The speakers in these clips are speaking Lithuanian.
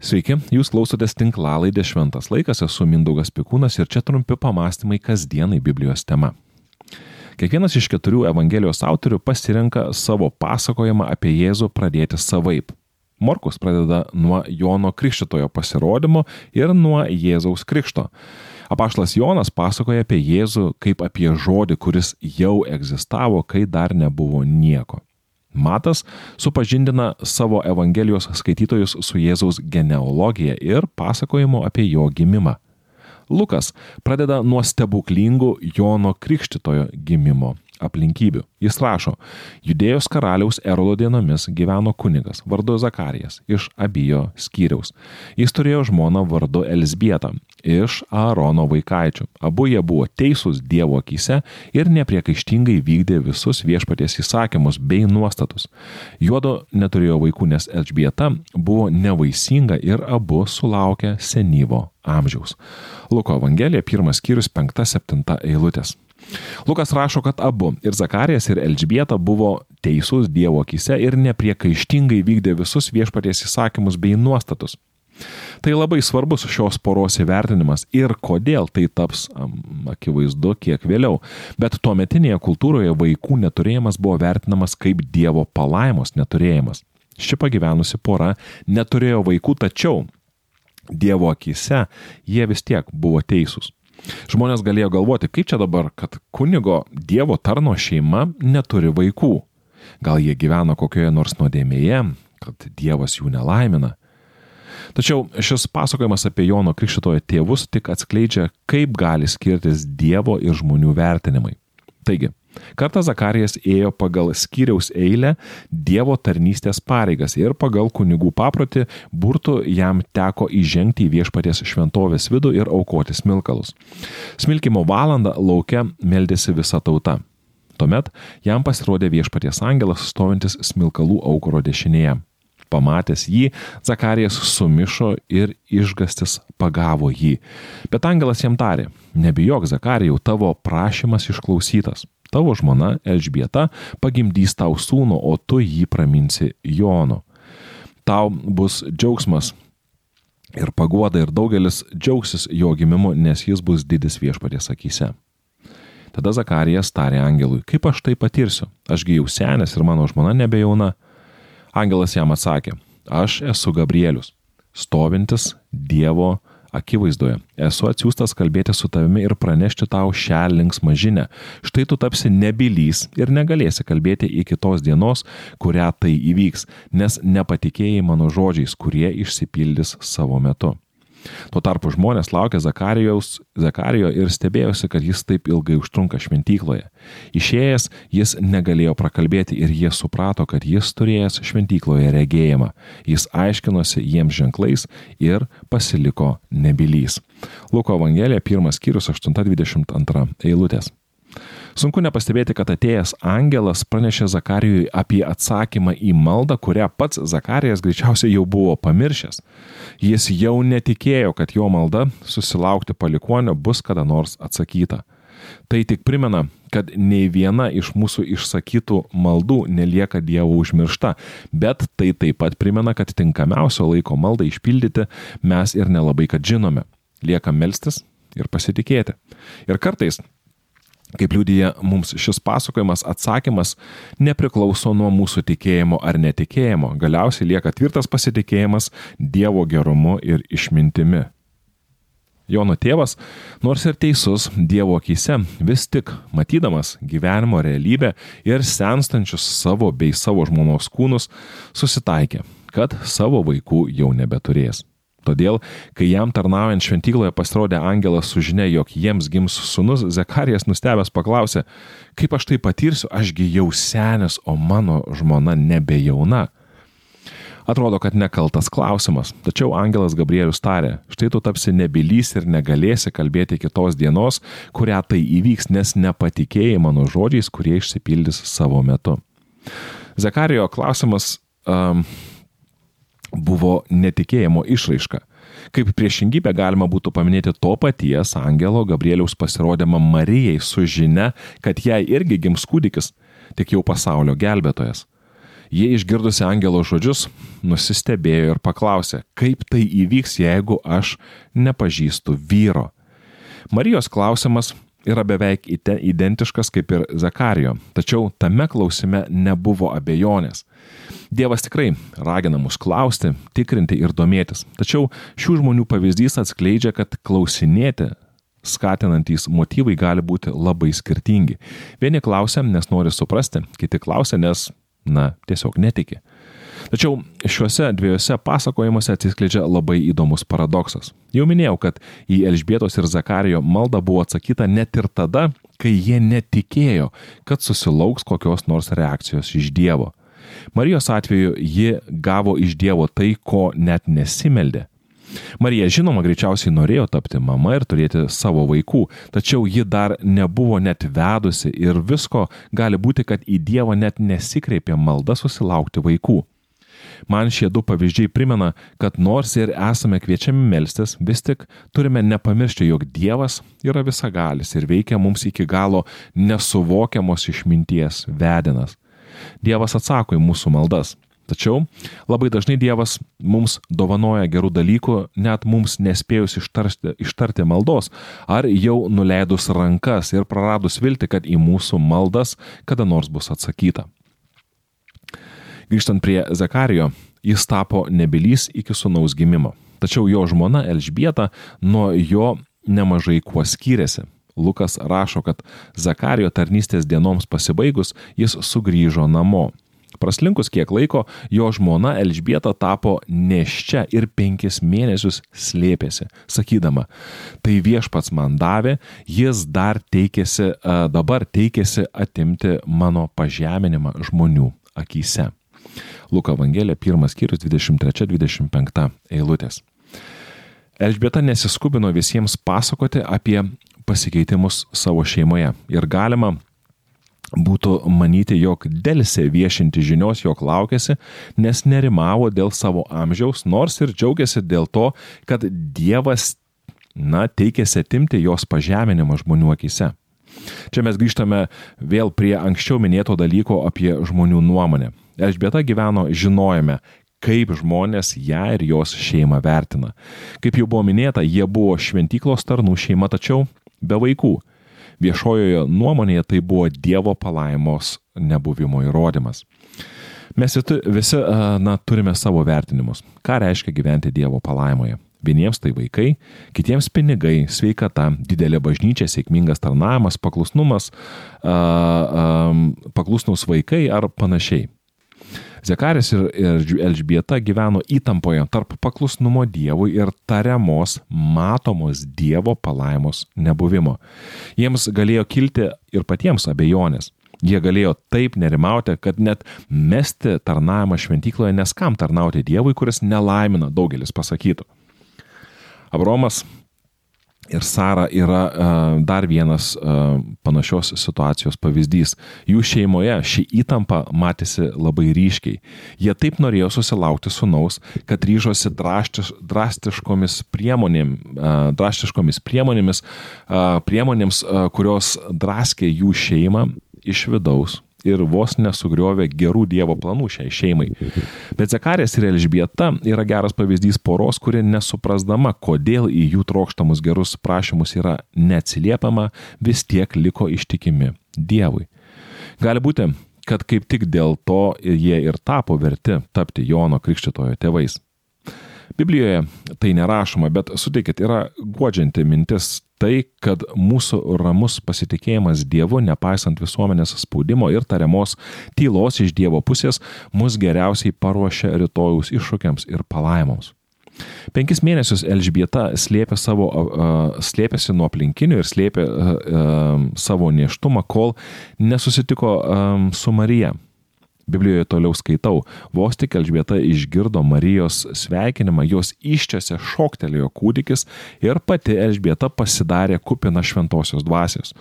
Sveiki, jūs klausotės tinklalaidė Šventas laikas, esu Mindaugas Pikūnas ir čia trumpi pamastymai kasdienai Biblijos tema. Kiekvienas iš keturių Evangelijos autorių pasirenka savo pasakojimą apie Jėzų pradėti savaip. Morkus pradeda nuo Jono Krikštitojo pasirodymo ir nuo Jėzaus Krikšto. Apaštas Jonas pasakoja apie Jėzų kaip apie žodį, kuris jau egzistavo, kai dar nebuvo nieko. Matas supažindina savo Evangelijos skaitytojus su Jėzaus genealogija ir pasakojimu apie jo gimimą. Lukas pradeda nuo stebuklingų Jono Krikštitojo gimimo aplinkybių. Jis rašo, judėjos karaliaus Erodo dienomis gyveno kunigas vardu Zakarijas iš abijo skyriaus. Jis turėjo žmoną vardu Elsbietą iš Aarono vaikaičių. Abu jie buvo teisūs Dievo akise ir nepriekaištingai vykdė visus viešpaties įsakymus bei nuostatus. Juodo neturėjo vaikų, nes Elžbieta buvo nevaisinga ir abu sulaukė senyvo amžiaus. Luko Evangelija, pirmas skyrius, penkta, septinta eilutės. Lukas rašo, kad abu ir Zakarijas ir Elžbieta buvo teisūs Dievo akise ir nepriekaištingai vykdė visus viešpaties įsakymus bei nuostatus. Tai labai svarbus šios poros įvertinimas ir kodėl tai taps akivaizdu kiek vėliau. Bet tuo metinėje kultūroje vaikų neturėjimas buvo vertinamas kaip Dievo palaimos neturėjimas. Ši pagyvenusi pora neturėjo vaikų, tačiau Dievo akise jie vis tiek buvo teisūs. Žmonės galėjo galvoti, kaip čia dabar, kad kunigo Dievo tarno šeima neturi vaikų. Gal jie gyvena kokioje nors nuodėmėje, kad Dievas jų nelaimina. Tačiau šis pasakojimas apie Jono Krikštitojo tėvus tik atskleidžia, kaip gali skirtis Dievo ir žmonių vertinimai. Taigi, Kartą Zakarijas ėjo pagal skyriaus eilę Dievo tarnystės pareigas ir pagal kunigų paprotį burtų jam teko įžengti į viešpaties šventovės vidų ir aukoti smilkalus. Smilkimo valandą laukia meldėsi visa tauta. Tuomet jam pasirodė viešpaties angelas stovintis smilkalų aukuro dešinėje. Pamatęs jį, Zakarijas sumišo ir išgastis pagavo jį. Bet angelas jam tarė, nebijok Zakarijau, tavo prašymas išklausytas. Tavo žmona Elžbieta pagimdys tau sūnų, o tu jį praminsi Jonu. Tau bus džiaugsmas ir paguoda ir daugelis džiaugsis jo gimimu, nes jis bus didis viešpaties akise. Tada Zakarijas tarė angelui, kaip aš tai patirsiu, ašgi jau senas ir mano žmona nebejauna. Angelas jam atsakė, aš esu Gabrielius, stovintis Dievo akivaizdoje. Esu atsiųstas kalbėti su tavimi ir pranešti tau šią linksmą žinę. Štai tu tapsi nebylys ir negalėsi kalbėti iki tos dienos, kurią tai įvyks, nes nepatikėjai mano žodžiais, kurie išsipildys savo metu. Tuo tarpu žmonės laukė Zakarijo ir stebėjosi, kad jis taip ilgai užtrunka šventykloje. Išėjęs jis negalėjo prakalbėti ir jie suprato, kad jis turėjęs šventykloje regėjimą. Jis aiškinosi jiems ženklais ir pasiliko nebylys. Luko Evangelija, pirmas skyrius 8.22 eilutės. Sunku nepastebėti, kad atėjęs angelas pranešė Zakarijui apie atsakymą į maldą, kurią pats Zakarijas greičiausiai jau buvo pamiršęs. Jis jau netikėjo, kad jo malda susilaukti palikonio bus kada nors atsakyta. Tai tik primena, kad nei viena iš mūsų išsakytų maldų nelieka Dievo užmiršta, bet tai taip pat primena, kad tinkamiausio laiko maldą išpildyti mes ir nelabai kad žinome. Lieka melstis ir pasitikėti. Ir kartais Kaip liūdija mums šis pasakojimas, atsakymas nepriklauso nuo mūsų tikėjimo ar netikėjimo. Galiausiai lieka tvirtas pasitikėjimas Dievo gerumu ir išmintimi. Jono tėvas, nors ir teisus Dievo akise, vis tik matydamas gyvenimo realybę ir senstančius savo bei savo žmonos kūnus, susitaikė, kad savo vaikų jau nebeturės. Todėl, kai jam tarnaujant šventykloje pasirodė angelas su žinia, jog jiems gims sunus, Zekarijas nustebęs paklausė, kaip aš tai patirsiu, ašgi jau senis, o mano žmona nebe jauna. Atrodo, kad nekaltas klausimas, tačiau angelas Gabrielius tarė, štai tu tapsi nebylys ir negalėsi kalbėti kitos dienos, kurią tai įvyks, nes nepatikėjai mano žodžiais, kurie išsipildys savo metu. Zekarijo klausimas um, buvo netikėjimo išraiška. Kaip priešingybę galima būtų paminėti to paties angelo Gabrieliaus pasirodymą Marijai su žinia, kad jai irgi gims kūdikis, tik jau pasaulio gelbėtojas. Jie išgirdusi angelo žodžius, nusistebėjo ir paklausė, kaip tai įvyks, jeigu aš nepažįstu vyro. Marijos klausimas yra beveik identiškas kaip ir Zakarijo, tačiau tame klausime nebuvo abejonės. Dievas tikrai ragina mus klausti, tikrinti ir domėtis, tačiau šių žmonių pavyzdys atskleidžia, kad klausinėti skatinantys motyvai gali būti labai skirtingi. Vieni klausia, nes nori suprasti, kiti klausia, nes, na, tiesiog netiki. Tačiau šiuose dviejose pasakojimuose atsiskleidžia labai įdomus paradoksas. Jau minėjau, kad į Elžbietos ir Zakarijo maldą buvo atsakyta net ir tada, kai jie netikėjo, kad susilauks kokios nors reakcijos iš Dievo. Marijos atveju ji gavo iš Dievo tai, ko net nesimeldė. Marija žinoma greičiausiai norėjo tapti mama ir turėti savo vaikų, tačiau ji dar nebuvo net vedusi ir visko gali būti, kad į Dievą net nesikreipė malda susilaukti vaikų. Man šie du pavyzdžiai primena, kad nors ir esame kviečiami melstis, vis tik turime nepamiršti, jog Dievas yra visagalis ir veikia mums iki galo nesuvokiamos išminties vedinas. Dievas atsako į mūsų maldas. Tačiau labai dažnai Dievas mums dovanoja gerų dalykų, net mums nespėjus ištarti, ištarti maldos, ar jau nuleidus rankas ir praradus vilti, kad į mūsų maldas kada nors bus atsakyta. Grįžtant prie Zakarijo, jis tapo nebylys iki sunaus gimimo. Tačiau jo žmona Elžbieta nuo jo nemažai kuo skyrėsi. Lukas rašo, kad Zakarijo tarnystės dienoms pasibaigus jis sugrįžo namo. Praslinkus kiek laiko, jo žmona Elžbieta tapo neščia ir penkis mėnesius slėpėsi, sakydama, tai viešpats man davė, jis dar teikėsi, dabar teikėsi atimti mano pažeminimą žmonių akise. Luko Evangelija, pirmas skyrius 23-25 eilutės. Elžbieta nesiskubino visiems pasakoti apie pasikeitimus savo šeimoje ir galima būtų manyti, jog dėlse viešinti žinios, jog laukėsi, nes nerimavo dėl savo amžiaus, nors ir džiaugiasi dėl to, kad Dievas, na, teikėsi atimti jos pažeminimą žmonių akise. Čia mes grįžtame vėl prie anksčiau minėto dalyko apie žmonių nuomonę. Elžbieta gyveno žinojame, kaip žmonės ją ir jos šeimą vertina. Kaip jau buvo minėta, jie buvo šventyklos tarnų šeima, tačiau be vaikų. Viešojoje nuomonėje tai buvo Dievo palaimos nebuvimo įrodymas. Mes visi, na, turime savo vertinimus. Ką reiškia gyventi Dievo palaimoje? Vieniems tai vaikai, kitiems pinigai, sveikata, didelė bažnyčia, sėkmingas tarnavimas, paklusnumas, paklusnus vaikai ar panašiai. Zekaris ir, ir Elžbieta gyveno įtampoje tarp paklusnumo Dievui ir tariamos, matomos Dievo palaimos nebuvimo. Jiems galėjo kilti ir patiems abejonės. Jie galėjo taip nerimauti, kad net mesti tarnavimą šventykloje, nes kam tarnauti Dievui, kuris nelaimina, daugelis pasakytų. Abromas ir Sara yra uh, dar vienas uh, panašios situacijos pavyzdys. Jų šeimoje ši įtampa matėsi labai ryškiai. Jie taip norėjo susilaukti sunaus, kad ryžosi drastiš, drastiškomis, priemonėm, uh, drastiškomis priemonėmis, uh, priemonėms, uh, kurios draskė jų šeimą iš vidaus ir vos nesugriovė gerų Dievo planų šiai šeimai. Bet Zekarės ir Elžbieta yra geras pavyzdys poros, kuri nesuprasdama, kodėl į jų trokštamus gerus prašymus yra neatsiliepiama, vis tiek liko ištikimi Dievui. Gali būti, kad kaip tik dėl to jie ir tapo verti tapti Jono Krikštitojo tėvais. Biblijoje tai nerašoma, bet sutikit, yra godžianti mintis tai, kad mūsų ramus pasitikėjimas Dievu, nepaisant visuomenės spaudimo ir tariamos tylos iš Dievo pusės, mus geriausiai paruošia rytojus iššūkiams ir palaimoms. Penkis mėnesius Elžbieta slėpė savo, uh, slėpėsi nuo aplinkinių ir slėpė uh, uh, savo neštumą, kol nesusitiko um, su Marija. Biblijoje toliau skaitau, vos tik Elžbieta išgirdo Marijos sveikinimą, jos iščiose šoktelėjo kūdikis ir pati Elžbieta pasidarė kupina šventosios dvasios.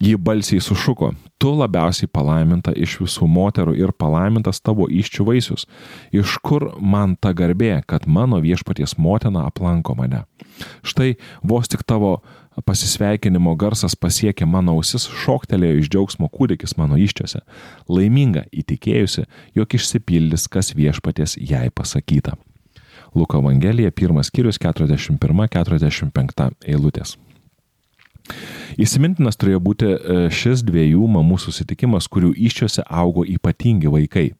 Ji balsiai sušuko, tu labiausiai palaiminta iš visų moterų ir palaimintas tavo iščių vaisius. Iš kur man ta garbė, kad mano viešpaties motina aplanko mane? Štai vos tik tavo pasisveikinimo garsas pasiekė mano ausis, šoktelėjo iš džiaugsmo kūdikis mano iščiose, laiminga įtikėjusi, jog išsipildys, kas viešpaties jai pasakyta. Luko Evangelija, pirmas skyrius 41-45 eilutės. Įsimintinas turėjo būti e, šis dviejų mamų susitikimas, kurių iščiose augo ypatingi vaikai.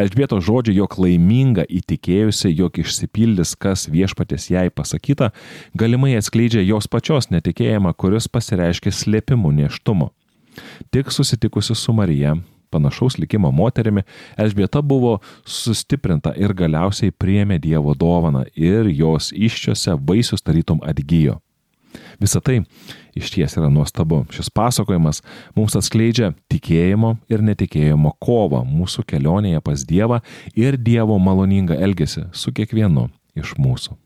Elžbieto žodžiai, jog laiminga įtikėjusi, jog išsipildys, kas viešpatės jai pasakyta, galimai atskleidžia jos pačios netikėjimą, kuris pasireiškia slėpimu neštumo. Tik susitikusi su Marija, panašaus likimo moterimi, Elžbieta buvo sustiprinta ir galiausiai priemė Dievo dovaną ir jos iščiose vaisius tarytum atgyjo. Visą tai iš ties yra nuostabu. Šis pasakojimas mums atskleidžia tikėjimo ir netikėjimo kovą mūsų kelionėje pas Dievą ir Dievo maloningą elgesį su kiekvienu iš mūsų.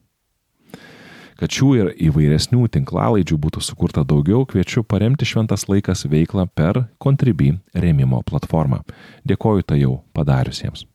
Kad šių ir įvairesnių tinklalaidžių būtų sukurta daugiau, kviečiu paremti Šventas laikas veiklą per Contribui remimo platformą. Dėkoju tai jau padariusiems.